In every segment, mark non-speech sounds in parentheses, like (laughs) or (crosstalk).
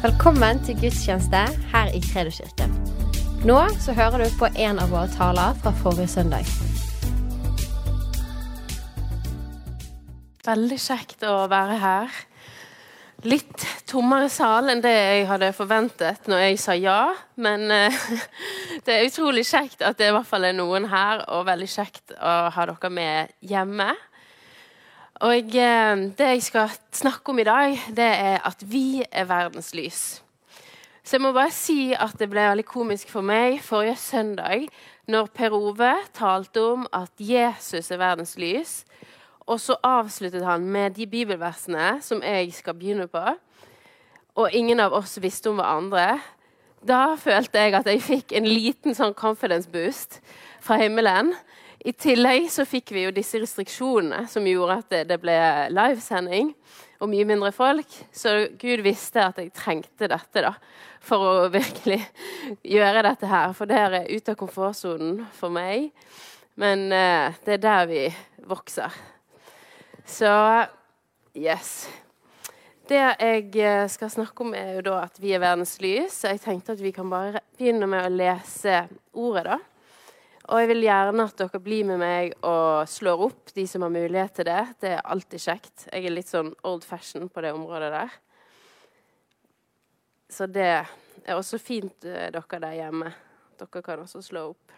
Velkommen til gudstjeneste her i Kredoskirken. Nå så hører du på en av våre taler fra forrige søndag. Veldig kjekt å være her. Litt tommere sal enn det jeg hadde forventet når jeg sa ja. Men uh, (laughs) det er utrolig kjekt at det i hvert fall er noen her, og veldig kjekt å ha dere med hjemme. Og eh, Det jeg skal snakke om i dag, det er at vi er verdens lys. Så jeg må bare si at det ble veldig komisk for meg forrige søndag når Per Ove talte om at Jesus er verdens lys. Og så avsluttet han med de bibelversene som jeg skal begynne på. Og ingen av oss visste om hverandre. Da følte jeg at jeg fikk en liten sånn confidence boost fra himmelen. I tillegg så fikk vi jo disse restriksjonene som gjorde at det, det ble livesending og mye mindre folk. Så Gud visste at jeg trengte dette da, for å virkelig (laughs) gjøre dette her. For det er ute av komfortsonen for meg. Men eh, det er der vi vokser. Så yes. Det jeg eh, skal snakke om, er jo da at vi er verdens lys. Så jeg tenkte at vi kan bare begynne med å lese ordet, da. Og jeg vil gjerne at dere blir med meg og slår opp, de som har mulighet til det. Det er alltid kjekt. Jeg er litt sånn old fashion på det området der. Så det er også fint, eh, dere der hjemme. Dere kan også slå opp.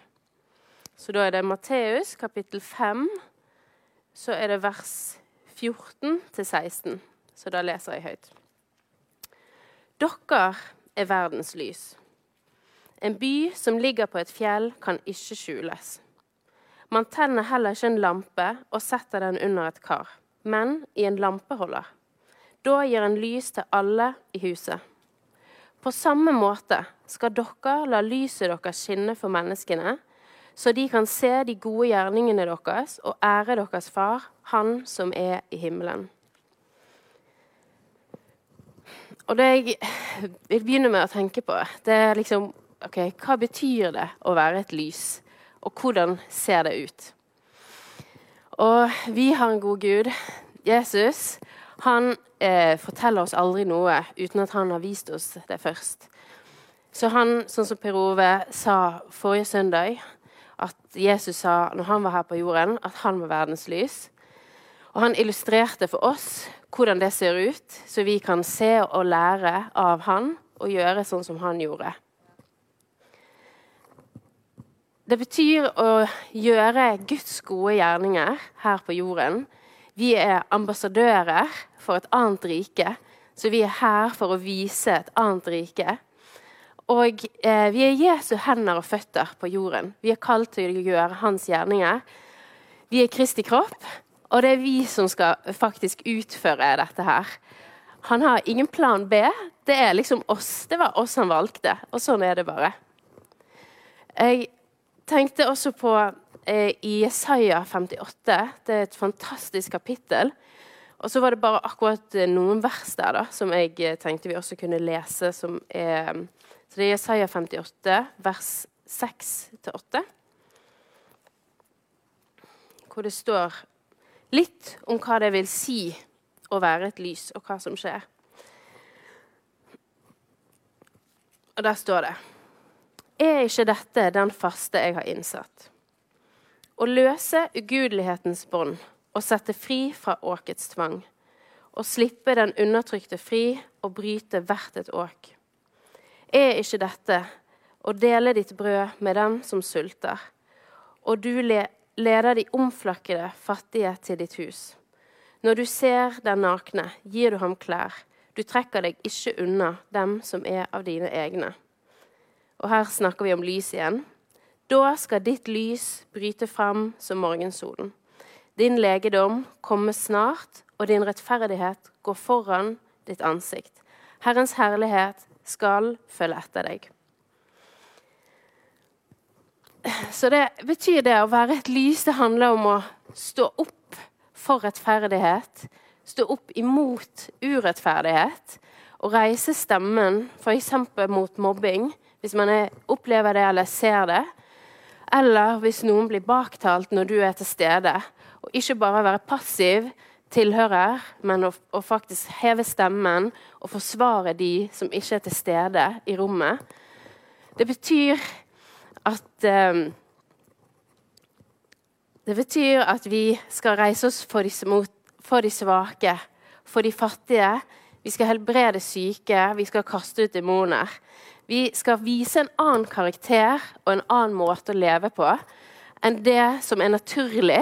Så da er det Matteus kapittel 5. Så er det vers 14 til 16. Så da leser jeg høyt. Dere er verdens lys. En by som ligger på et fjell, kan ikke skjules. Man tenner heller ikke en lampe og setter den under et kar, men i en lampeholder. Da gir en lys til alle i huset. På samme måte skal dere la lyset deres skinne for menneskene, så de kan se de gode gjerningene deres og ære deres far, Han som er i himmelen. Og det jeg vil begynne med å tenke på, det er liksom ok, hva betyr det å være et lys, og hvordan ser det ut? Og vi har en god Gud. Jesus han eh, forteller oss aldri noe uten at han har vist oss det først. Så han, sånn som Per Ove sa forrige søndag, at Jesus sa når han var her på jorden, at han var verdens lys. Og han illustrerte for oss hvordan det ser ut, så vi kan se og lære av han og gjøre sånn som han gjorde. Det betyr å gjøre Guds gode gjerninger her på jorden. Vi er ambassadører for et annet rike, så vi er her for å vise et annet rike. Og eh, vi er Jesu hender og føtter på jorden. Vi er kalt til å gjøre hans gjerninger. Vi er Kristi kropp, og det er vi som skal faktisk utføre dette her. Han har ingen plan B. Det er liksom oss. Det var oss han valgte, og sånn er det bare. Jeg tenkte også på eh, i Jesaja 58. Det er et fantastisk kapittel. Og så var det bare akkurat eh, noen vers der da, som jeg eh, tenkte vi også kunne lese. som er, så Det er Jesaja 58, vers 6-8. Hvor det står litt om hva det vil si å være et lys, og hva som skjer. Og der står det er ikke dette den faste jeg har innsatt? Å løse ugudelighetens bånd og sette fri fra åkets tvang. Å slippe den undertrykte fri og bryte hvert et åk. Er ikke dette å dele ditt brød med dem som sulter, og du leder de omflakkede fattige til ditt hus? Når du ser den nakne, gir du ham klær. Du trekker deg ikke unna dem som er av dine egne og her snakker vi om lys igjen. Da skal ditt lys bryte fram som morgensolen. Din legedom kommer snart, og din rettferdighet går foran ditt ansikt. Herrens herlighet skal følge etter deg. Så det betyr det å være et lys. Det handler om å stå opp for rettferdighet. Stå opp imot urettferdighet. Og reise stemmen f.eks. mot mobbing hvis man er, opplever det eller ser det. Eller hvis noen blir baktalt når du er til stede. Og ikke bare være passiv tilhører, men å, å, faktisk heve stemmen og forsvare de som ikke er til stede i rommet. Det betyr at um, Det betyr at vi skal reise oss for de, for de svake, for de fattige. Vi skal helbrede syke, vi skal kaste ut demoner. Vi skal vise en annen karakter og en annen måte å leve på enn det som er naturlig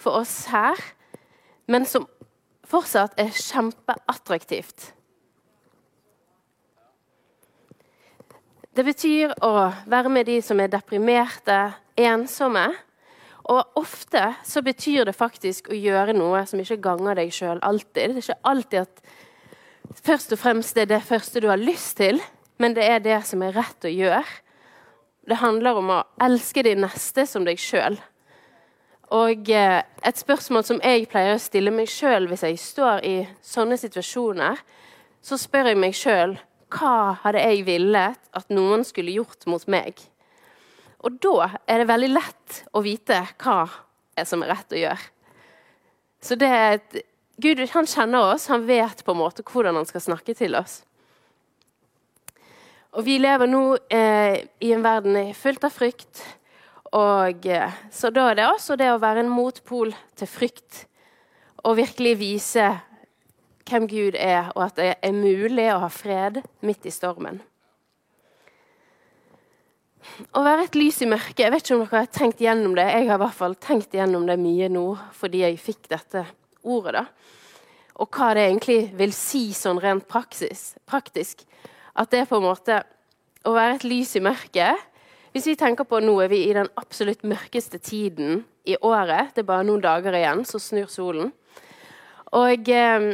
for oss her, men som fortsatt er kjempeattraktivt. Det betyr å være med de som er deprimerte, ensomme. Og ofte så betyr det faktisk å gjøre noe som ikke ganger deg sjøl alltid. Det er ikke alltid at først og fremst det er det første du har lyst til, men det er det som er rett å gjøre. Det handler om å elske de neste som deg sjøl. Og eh, et spørsmål som jeg pleier å stille meg sjøl hvis jeg står i sånne situasjoner, så spør jeg meg sjøl hva hadde jeg villet at noen skulle gjort mot meg? Og da er det veldig lett å vite hva er som er rett å gjøre. Så det er et, Gud han kjenner oss, han vet på en måte hvordan han skal snakke til oss. Og vi lever nå eh, i en verden fullt av frykt, og, eh, så da er det også det å være en motpol til frykt og virkelig vise hvem Gud er, og at det er mulig å ha fred midt i stormen. Å være et lys i mørket Jeg vet ikke om dere har tenkt gjennom det. Jeg har i hvert fall tenkt gjennom det mye nå fordi jeg fikk dette ordet. da. Og hva det egentlig vil si sånn rent praksis, praktisk. At det er på en måte å være et lys i mørket hvis vi tenker på Nå er vi i den absolutt mørkeste tiden i året. Det er bare noen dager igjen, så snur solen. Og eh,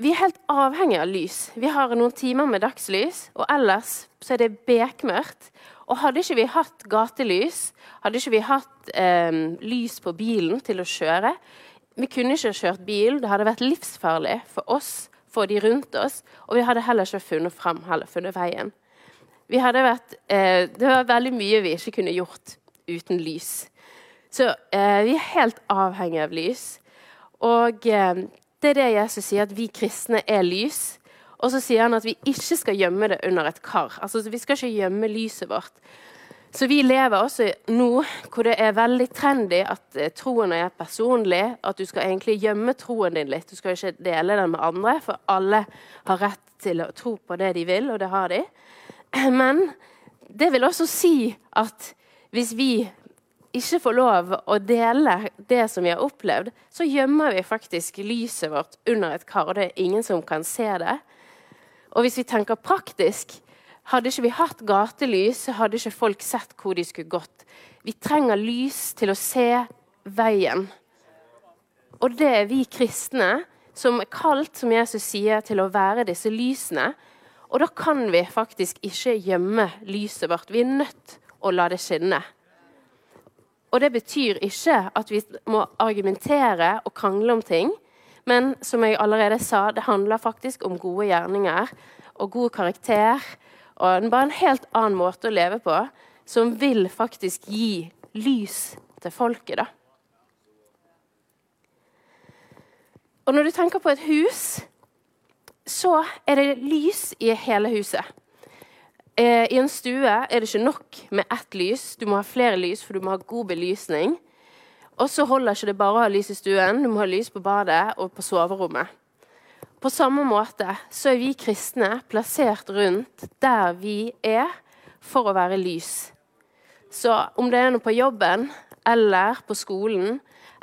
vi er helt avhengig av lys. Vi har noen timer med dagslys, og ellers så er det bekmørkt. Og hadde ikke vi hatt gatelys, hadde ikke vi hatt eh, lys på bilen til å kjøre Vi kunne ikke kjørt bil. Det hadde vært livsfarlig for oss, for de rundt oss, og vi hadde heller ikke funnet frem, heller funnet veien. Vært, eh, det var veldig mye vi ikke kunne gjort uten lys. Så eh, vi er helt avhengig av lys. Og eh, det er det Jesus sier, at vi kristne er lys. Og så sier han at vi ikke skal gjemme det under et kar. Altså, Vi skal ikke gjemme lyset vårt. Så vi lever også nå hvor det er veldig trendy at eh, troen er personlig. At du skal egentlig gjemme troen din litt. Du skal ikke dele den med andre, for alle har rett til å tro på det de vil, og det har de. (clears throat) Men det vil også si at hvis vi ikke får lov å dele det som vi har opplevd, så gjemmer vi faktisk lyset vårt under et kar, og det er ingen som kan se det. Og hvis vi tenker praktisk, hadde ikke vi hatt gatelys, så hadde ikke folk sett hvor de skulle gått. Vi trenger lys til å se veien. Og det er vi kristne som er kalt, som Jesus sier, til å være disse lysene. Og da kan vi faktisk ikke gjemme lyset vårt. Vi er nødt å la det skinne. Og det betyr ikke at vi må argumentere og krangle om ting. Men som jeg allerede sa, det handler faktisk om gode gjerninger og god karakter. Og bare en helt annen måte å leve på, som vil faktisk gi lys til folket. da. Og når du tenker på et hus så er det lys i hele huset. Eh, I en stue er det ikke nok med ett lys. Du må ha flere lys, for du må ha god belysning. Og så holder ikke det bare å ha lys i stuen, du må ha lys på badet og på soverommet. På samme måte så er vi kristne plassert rundt der vi er, for å være lys. Så om det er noe på jobben, eller på skolen,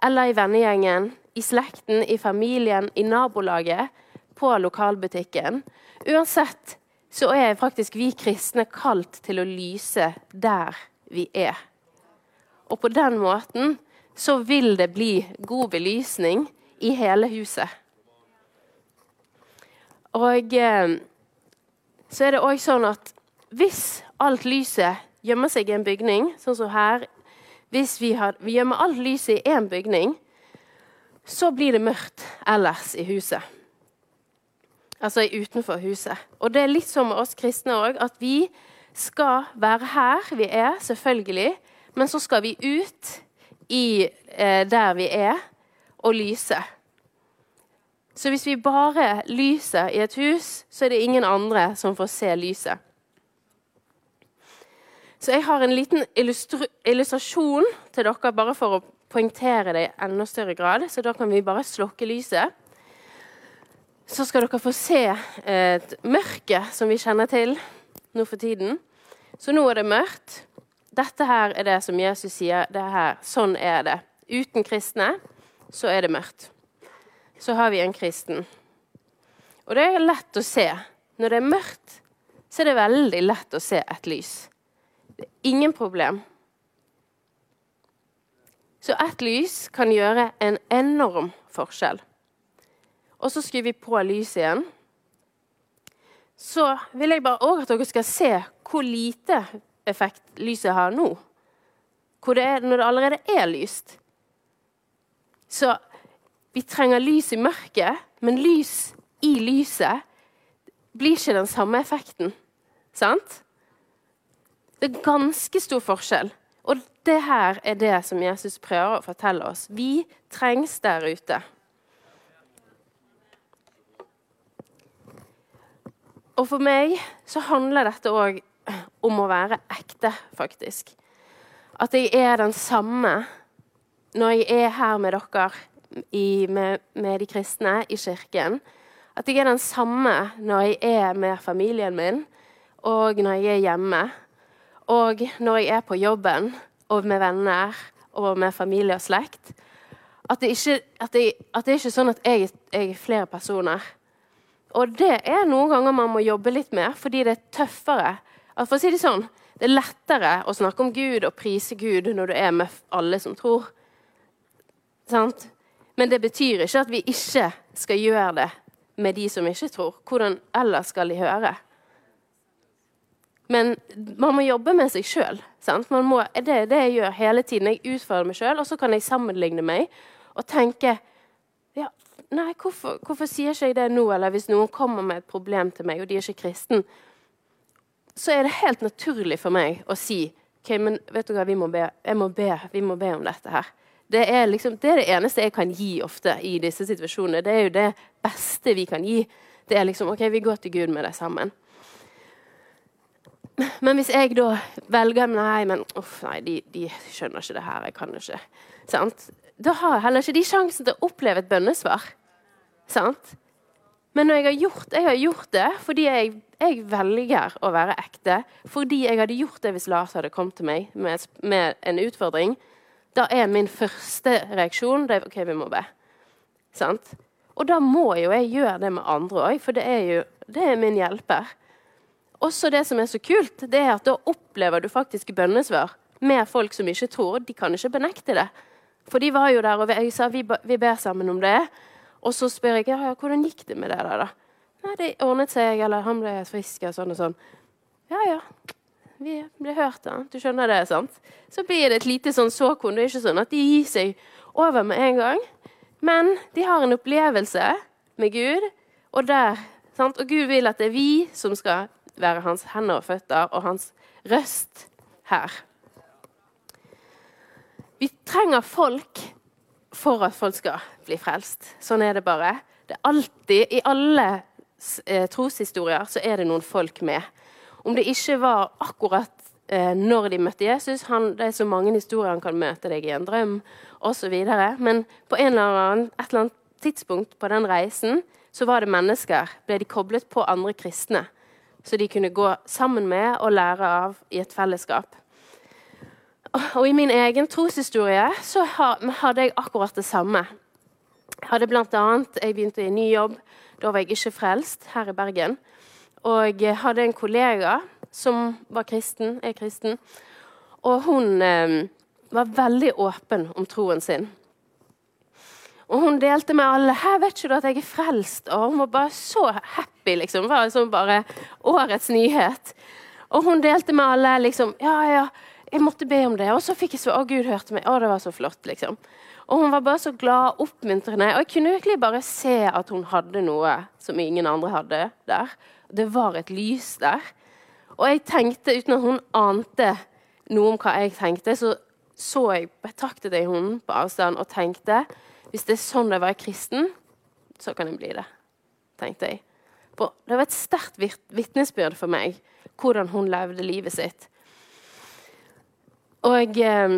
eller i vennegjengen, i slekten, i familien, i nabolaget, på lokalbutikken. Uansett så er faktisk vi kristne kalt til å lyse der vi er. Og på den måten så vil det bli god belysning i hele huset. Og eh, så er det òg sånn at hvis alt lyset gjemmer seg i en bygning, sånn som her Hvis vi, har, vi gjemmer alt lyset i én bygning, så blir det mørkt ellers i huset. Altså utenfor huset. Og det er litt sånn med oss kristne òg, at vi skal være her vi er, selvfølgelig, men så skal vi ut i eh, der vi er, og lyse. Så hvis vi bare lyser i et hus, så er det ingen andre som får se lyset. Så jeg har en liten illustrasjon til dere bare for å poengtere det i enda større grad. Så da kan vi bare slokke lyset. Så skal dere få se et mørke som vi kjenner til nå for tiden. Så nå er det mørkt. Dette her er det som Jesus sier. Her, sånn er det. Uten kristne så er det mørkt. Så har vi en kristen. Og det er lett å se. Når det er mørkt, så er det veldig lett å se et lys. Det er ingen problem. Så ett lys kan gjøre en enorm forskjell. Og så skrur vi på lyset igjen. Så vil jeg bare òg at dere skal se hvor lite effekt lyset har nå. Hvor det er når det allerede er lyst. Så vi trenger lys i mørket, men lys i lyset blir ikke den samme effekten. Sant? Det er ganske stor forskjell. Og det her er det som Jesus prøver å fortelle oss. Vi trengs der ute. Og for meg så handler dette òg om å være ekte, faktisk. At jeg er den samme når jeg er her med dere i, med, med, de kristne i kirken. At jeg er den samme når jeg er med familien min, og når jeg er hjemme. Og når jeg er på jobben og med venner og med familie og slekt. At det ikke, at jeg, at det er sånn at jeg, jeg, er flere personer. Og det er noen ganger man må jobbe litt med, fordi det er tøffere. For å si Det sånn, det er lettere å snakke om Gud og prise Gud når du er med alle som tror. Sant? Men det betyr ikke at vi ikke skal gjøre det med de som ikke tror. Hvordan ellers skal de høre? Men man må jobbe med seg sjøl. Det er det jeg gjør hele tiden. Jeg utfordrer meg sjøl, og så kan jeg sammenligne meg og tenke ja, Nei, hvorfor, hvorfor, sier ikke jeg det nå? Eller hvis noen kommer med et problem til meg, og de er ikke kristen, så er det helt naturlig for meg å si OK, men vet du hva, vi må be, må be, vi må be om dette her. Det er, liksom, det er det eneste jeg kan gi ofte i disse situasjonene. Det er jo det beste vi kan gi. Det er liksom OK, vi går til Gud med det sammen. Men hvis jeg da velger Nei, men uff, nei, de, de, skjønner ikke det her. Jeg kan ikke. Sant? Da har heller ikke de sjansen til å oppleve et bønnesvar. Sant? Men når jeg har gjort, jeg har gjort det fordi jeg, jeg, velger å være ekte. Fordi jeg hadde gjort det hvis Lars hadde kommet til meg med, med en utfordring. Da er min første reaksjon det er, OK, vi må be. Sant? Og da må jo jeg gjøre det med andre òg, for det er jo det er min hjelper. Også det som er så kult, det er at da opplever du faktisk bønnesvar med folk som ikke tror. De kan ikke benekte det. For de var jo der, og jeg sa vi, vi ber sammen om det. Og så spør jeg ja, hvordan gikk det med det der, da. Nei, det ordnet seg, eller han ble frisk, og sånn og sånn. Ja, ja. Vi blir hørt, da. Du skjønner det, sant? Så blir det et lite sånn såkorn. Det er ikke sånn at de gir seg over med en gang. Men de har en opplevelse med Gud, og der sant? Og Gud vil at det er vi som skal være hans hender og føtter og hans røst her. Vi trenger folk for at folk skal bli frelst. Sånn er det bare. Det er alltid, I alle eh, troshistorier så er det noen folk med. Om det ikke var akkurat eh, når de møtte Jesus han, Det er så mange historier han kan møte deg i en drøm osv. Men på en eller annen, et eller annet tidspunkt på den reisen så var det mennesker. Ble de koblet på andre kristne så de kunne gå sammen med og lære av i et fellesskap. Og I min egen troshistorie så hadde jeg akkurat det samme. Jeg hadde blant annet, jeg begynte i ny jobb. Da var jeg ikke frelst her i Bergen. Og hadde en kollega som var kristen, er kristen. Og hun eh, var veldig åpen om troen sin. Og hun delte med alle 'Her vet ikke du at jeg er frelst?' Og hun var bare så happy. liksom. Det var liksom bare årets nyhet. Og hun delte med alle liksom 'Ja, ja, jeg måtte be om det.' Og så fikk jeg så 'Å, Gud hørte meg.' Å, det var så flott, liksom. Og hun var bare så glad og oppmuntrende. Og jeg kunne virkelig bare se at hun hadde noe som ingen andre hadde der. Det var et lys der. Og jeg tenkte, uten at hun ante noe om hva jeg tenkte, så så jeg, betraktet jeg henne på avstand og tenkte hvis det er sånn det å være kristen, så kan jeg bli det. tenkte jeg. For det var et sterkt vitnesbyrd for meg hvordan hun levde livet sitt. Og eh,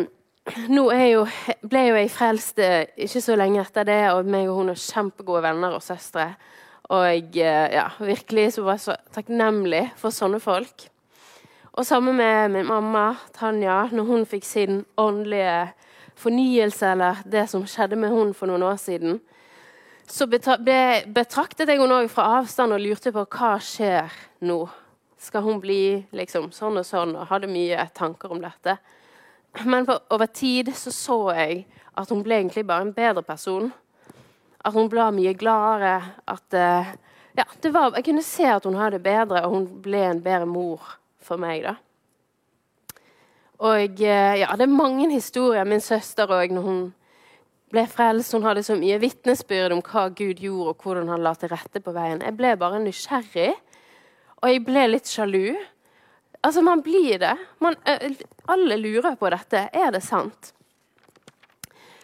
nå jo, ble jo jeg frelst eh, ikke så lenge etter det, og meg og hun er kjempegode venner og søstre. Og jeg eh, ja, virkelig så var jeg så takknemlig for sånne folk. Og sammen med min mamma Tanja, når hun fikk sin åndelige fornyelse, eller det som skjedde med hun for noen år siden, så betraktet jeg henne òg fra avstand og lurte på hva skjer nå. Skal hun bli liksom sånn og sånn? Og hadde mye tanker om dette. Men på, over tid så, så jeg at hun ble egentlig bare en bedre person. At hun ble mye gladere. At uh, ja, var, Jeg kunne se at hun hadde det bedre, og hun ble en bedre mor for meg. da. Og uh, ja, Det er mange historier. Min søster òg, når hun ble frelst. Hun hadde så mye vitnesbyrd om hva Gud gjorde, og hvordan han la til rette på veien. Jeg ble bare nysgjerrig, og jeg ble litt sjalu. Altså, man blir det. Man, eh, alle lurer på dette. Er det sant?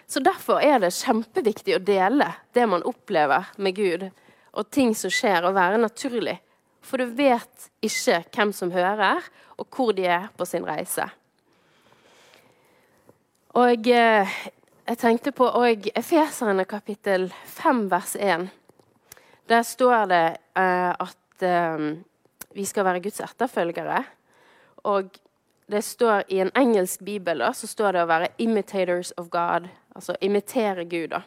Så Derfor er det kjempeviktig å dele det man opplever med Gud, og ting som skjer, og være naturlig. For du vet ikke hvem som hører, og hvor de er på sin reise. Og eh, jeg tenkte på og Efeserne kapittel 5 vers 1. Der står det eh, at eh, vi skal være Guds etterfølgere. Og det står I en engelsk bibel da, så står det å være 'imitators of God', altså imitere Gud. da.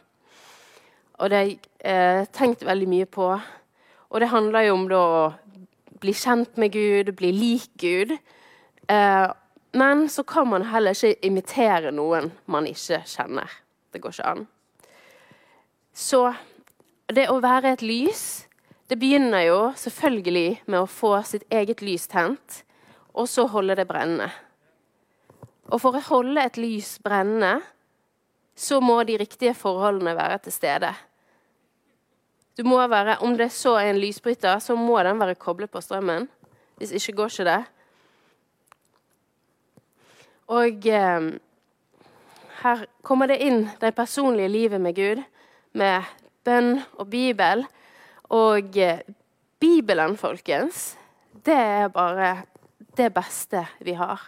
Og det har jeg eh, tenkt veldig mye på. Og det handler jo om da, å bli kjent med Gud, bli lik Gud. Eh, men så kan man heller ikke imitere noen man ikke kjenner. Det går ikke an. Så det å være et lys det begynner jo selvfølgelig med å få sitt eget lys tent og så holde det brennende. Og for å holde et lys brennende, så må de riktige forholdene være til stede. Du må være, Om det så er en lysbryter, så må den være koblet på strømmen. Hvis ikke går ikke det. Og eh, her kommer det inn det personlige livet med Gud, med bønn og Bibel. Og eh, Bibelen, folkens, det er bare det beste vi har.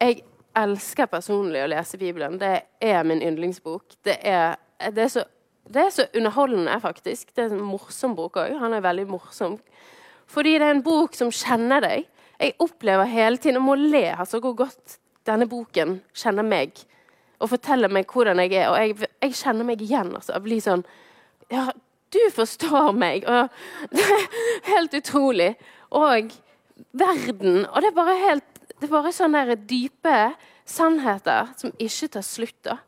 Jeg elsker personlig å lese Bibelen. Det er min yndlingsbok. Det er, det er, så, det er så, underholdende, faktisk. Det er en morsom bok òg. Han er veldig morsom. Fordi det er en bok som kjenner deg. Jeg opplever hele tiden å må le altså, hvor godt denne boken kjenner meg. Og forteller meg hvordan jeg er. Og jeg, jeg kjenner meg igjen. Altså. Jeg blir sånn Ja, du forstår meg! Og (laughs) det er helt utrolig. Og verden. Og det er bare helt det er bare sånne dype sannheter som ikke tar slutt. da.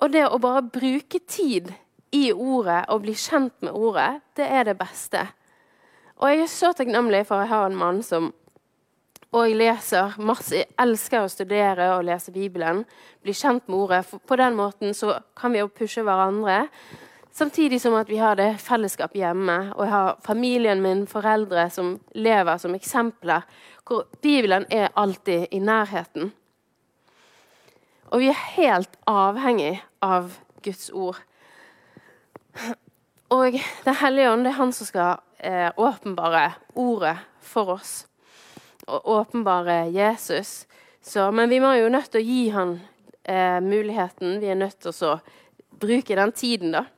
Og det å bare bruke tid i ordet og bli kjent med ordet, det er det beste. Og jeg er så takknemlig for å ha en mann som og jeg leser masse, jeg elsker å studere og lese Bibelen. Bli kjent med ordet. For på den måten så kan vi jo pushe hverandre. Samtidig som at vi har det fellesskap hjemme, og jeg har familien min, foreldre, som lever som eksempler, hvor Bibelen er alltid i nærheten. Og vi er helt avhengig av Guds ord. Og Den hellige ånd det er han som skal eh, åpenbare ordet for oss. Og åpenbare Jesus. Så, men vi må jo nødt til å gi han eh, muligheten. Vi er nødt til å bruke den tiden, da.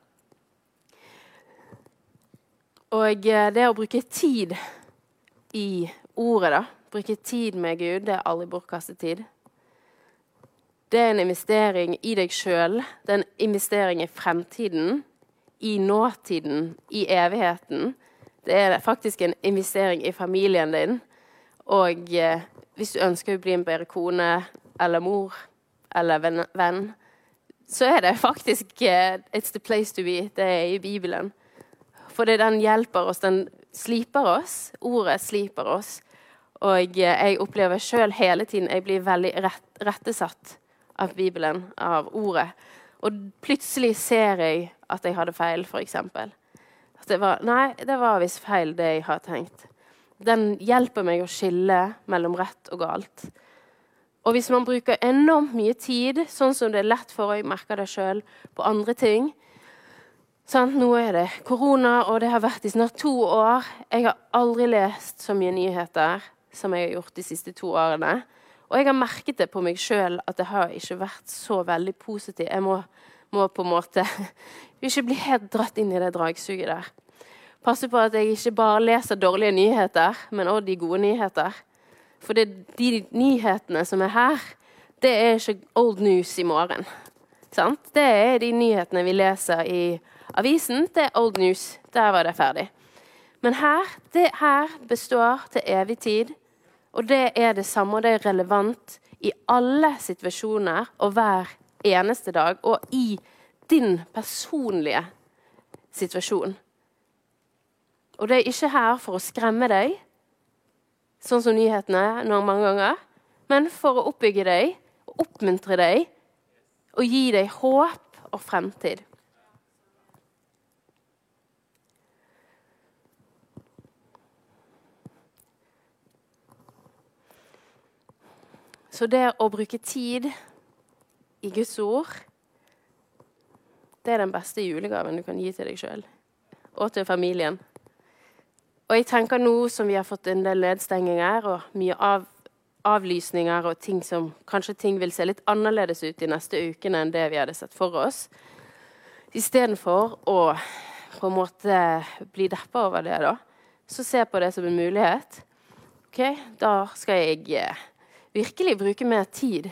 Og eh, det å bruke tid i ordet, da, bruke tid med Gud, det er aldri bortkastet tid. Det er en investering i deg sjøl. Det er en investering i fremtiden, i nåtiden, i evigheten. Det er faktisk en investering i familien din. Og eh, hvis du ønsker å bli en bedre kone eller mor eller venn, så er det faktisk eh, It's the place to be. Det er i Bibelen. Fordi den hjelper oss, den sliper oss. Ordet sliper oss. Og jeg opplever sjøl hele tiden jeg blir veldig rett, rettesatt av Bibelen, av ordet. Og plutselig ser jeg at jeg hadde feil, f.eks. At det var Nei, det var visst feil, det jeg har tenkt. Den hjelper meg å skille mellom rett og galt. Og hvis man bruker enormt mye tid, sånn som det er lett for, og jeg merker det sjøl, på andre ting, Sant? Nå er det korona, og det har vært i snart to år. Jeg har aldri lest så mye nyheter som jeg har gjort de siste to årene. Og jeg har merket det på meg sjøl at det har ikke vært så veldig positivt. Jeg må, må på en måte (laughs) ikke bli helt dratt inn i det dragsuget der. Passe på at jeg ikke bare leser dårlige nyheter, men òg de gode nyheter. For det, de nyhetene som er her, det er ikke old news i morgen. Sant? Det er de nyhetene vi leser i avisen. Det er old news. Der var det ferdig. Men her, det her består til evig tid. Og det er det samme, og det er relevant i alle situasjoner og hver eneste dag. Og i din personlige situasjon. Og det er ikke her for å skremme deg, sånn som nyhetene noen mange ganger, men for å oppbygge deg, og oppmuntre deg og gi deg håp og fremtid. Så det å bruke tid i Guds ord, det er den beste julegaven du kan gi til deg sjøl og til familien. Og jeg tenker nå som vi har fått en del nedstenginger og mye av, avlysninger og ting som Kanskje ting vil se litt annerledes ut de neste ukene enn det vi hadde sett for oss. Istedenfor å på en måte bli deppa over det, da, så se på det som en mulighet. Ok, Da skal jeg eh, virkelig bruke mer tid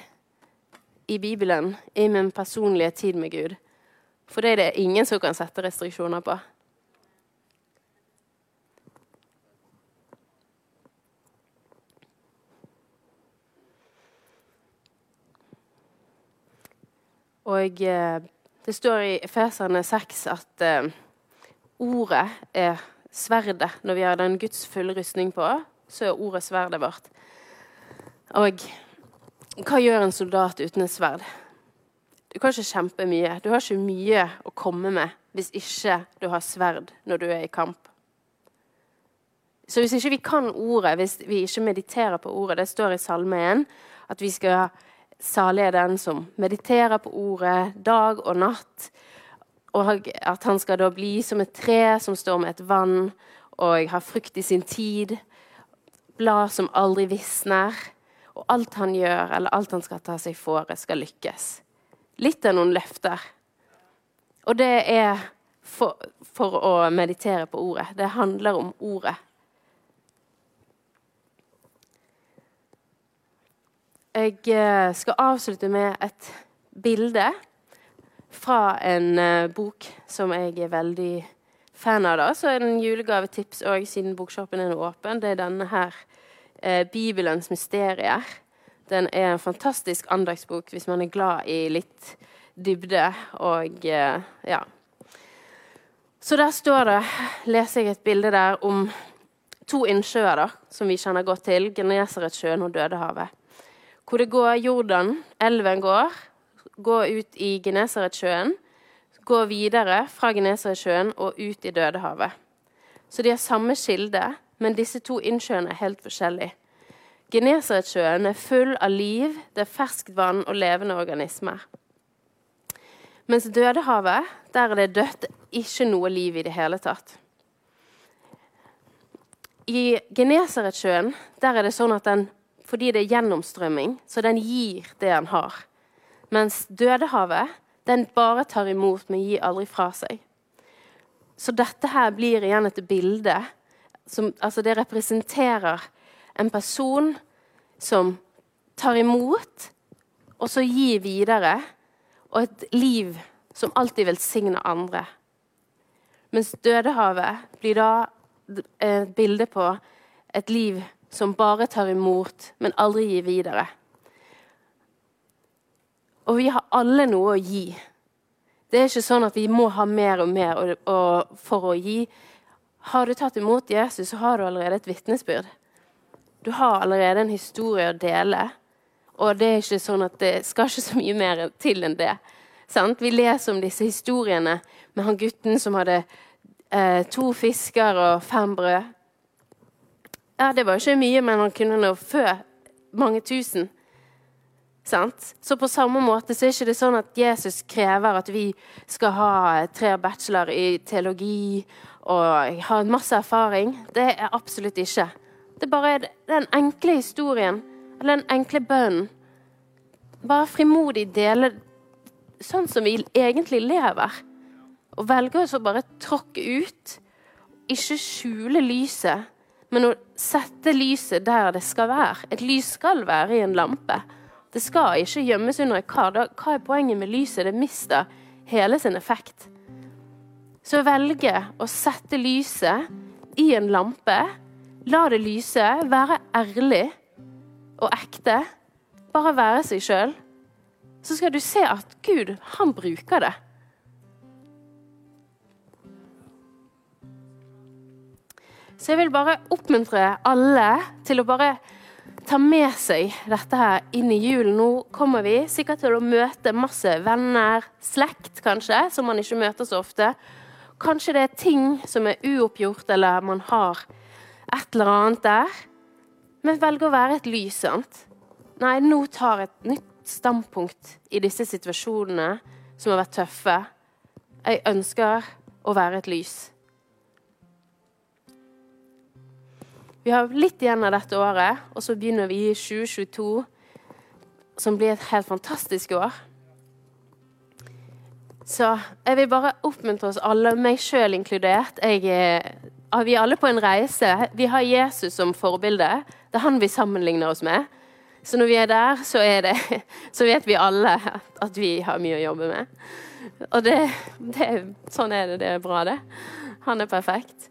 i Bibelen, i min personlige tid med Gud. For det er det ingen som kan sette restriksjoner på. Og eh, det står i Efeserne 6 at eh, ordet er sverdet. Når vi har den Guds fulle rustning på, så er ordet sverdet vårt. Og hva gjør en soldat uten et sverd? Du kan ikke kjempe mye. Du har ikke mye å komme med hvis ikke du har sverd når du er i kamp. Så hvis ikke vi kan ordet, hvis vi ikke mediterer på ordet Det står i Salme 1 at vi skal Salig er den som mediterer på ordet dag og natt. Og at han skal da bli som et tre som står med et vann og har frukt i sin tid. Blad som aldri visner. Og alt han gjør, eller alt han skal ta seg fore, skal lykkes. Litt av noen løfter. Og det er for, for å meditere på ordet. Det handler om ordet. Jeg eh, skal avslutte med et bilde fra en uh, bok som jeg er veldig fan av. da, Så er det en julegavetips òg, siden bokshoppen er åpen. Det er denne her, uh, 'Bibelens mysterier'. Den er en fantastisk andagsbok hvis man er glad i litt dybde og ja. Så der står det, leser jeg et bilde der om to innsjøer da, som vi kjenner godt til. Genesaretsjøen og Dødehavet hvor det går Jordan, elven går, går ut i Genesaretsjøen, går videre fra Genesaretsjøen og ut i Dødehavet. Så de har samme kilde, men disse to innsjøene er helt forskjellige. Genesaretsjøen er full av liv, det er ferskt vann og levende organismer. Mens Dødehavet, der er det dødt, ikke noe liv i det hele tatt. I Genesaretsjøen der er det sånn at den fordi det er gjennomstrømming, så den gir det den har. Mens Dødehavet den bare tar imot, men gir aldri fra seg. Så dette her blir igjen et bilde som altså Det representerer en person som tar imot, og så gir videre, og et liv som alltid velsigner andre. Mens Dødehavet blir da et bilde på et liv som bare tar imot, men aldri gir videre. Og vi har alle noe å gi. Det er ikke sånn at vi må ha mer og mer for å gi. Har du tatt imot Jesus, så har du allerede et vitnesbyrd. Du har allerede en historie å dele. Og det er ikke sånn at det skal ikke så mye mer til enn det. Sant? Vi leser om disse historiene med han gutten som hadde eh, to fisker og fem brød. Ja, det var ikke mye, men han kunne nå fø mange tusen. Sant? Så på samme måte så er ikke det sånn at Jesus krever at vi skal ha tre bachelor i teologi og ha masse erfaring. Det er absolutt ikke. Det er den enkle historien, eller den enkle bønnen. Bare frimodig dele sånn som vi egentlig lever. Og velge å bare tråkke ut. Ikke skjule lyset, men å sette lyset der det skal være. Et lys skal være i en lampe. Det skal ikke gjemmes under et kar. Hva er poenget med lyset? Det mister hele sin effekt. Så velge å sette lyset i en lampe, la det lyse, være ærlig og ekte, bare være seg sjøl, så skal du se at Gud, han bruker det. Så jeg vil bare oppmuntre alle til å bare ta med seg dette her inn i julen. Nå kommer vi sikkert til å møte masse venner, slekt kanskje, som man ikke møter så ofte. Kanskje det er ting som er uoppgjort, eller man har et eller annet der. Men velg å være et lys, sant? Nei, nå tar jeg et nytt standpunkt i disse situasjonene som har vært tøffe. Jeg ønsker å være et lys. Vi har litt igjen av dette året, og så begynner vi i 2022, som blir et helt fantastisk år. Så jeg vil bare oppmuntre oss alle, meg sjøl inkludert. Jeg, vi er alle på en reise. Vi har Jesus som forbilde. Det er han vi sammenligner oss med. Så når vi er der, så, er det, (laughs) så vet vi alle at vi har mye å jobbe med. Og det, det, sånn er det. Det er bra, det. Han er perfekt.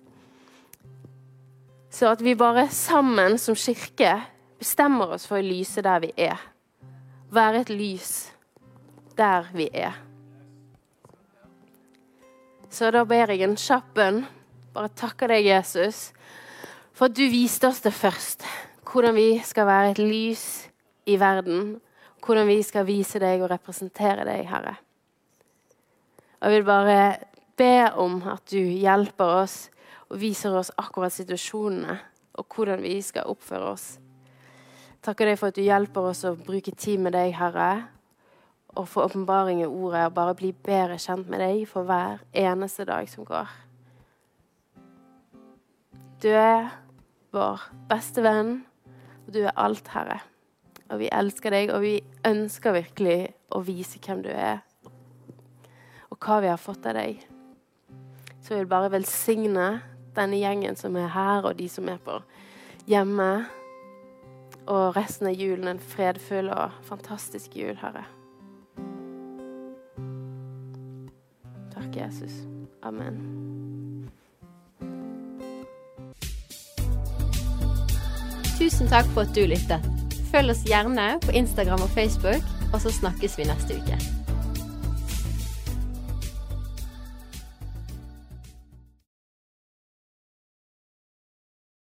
Så at vi bare sammen som kirke bestemmer oss for å lyse der vi er. Være et lys der vi er. Så da ber jeg en kjapp bønn. Bare takker deg, Jesus, for at du viste oss det først. Hvordan vi skal være et lys i verden. Hvordan vi skal vise deg og representere deg, Herre. Jeg vil bare be om at du hjelper oss og viser oss akkurat situasjonene og hvordan vi skal oppføre oss. Takker deg for at du hjelper oss å bruke tid med deg, Herre, og få åpenbaring i ordet og bare bli bedre kjent med deg for hver eneste dag som går. Du er vår beste venn, og du er alt, Herre. Og vi elsker deg, og vi ønsker virkelig å vise hvem du er, og hva vi har fått av deg. Så jeg vil bare velsigne denne gjengen som er her, og de som er på hjemme. Og resten av julen en fredfull og fantastisk jul, Herre. Takk, Jesus. Amen. Tusen takk for at du lyttet. Følg oss gjerne på Instagram og Facebook, og så snakkes vi neste uke.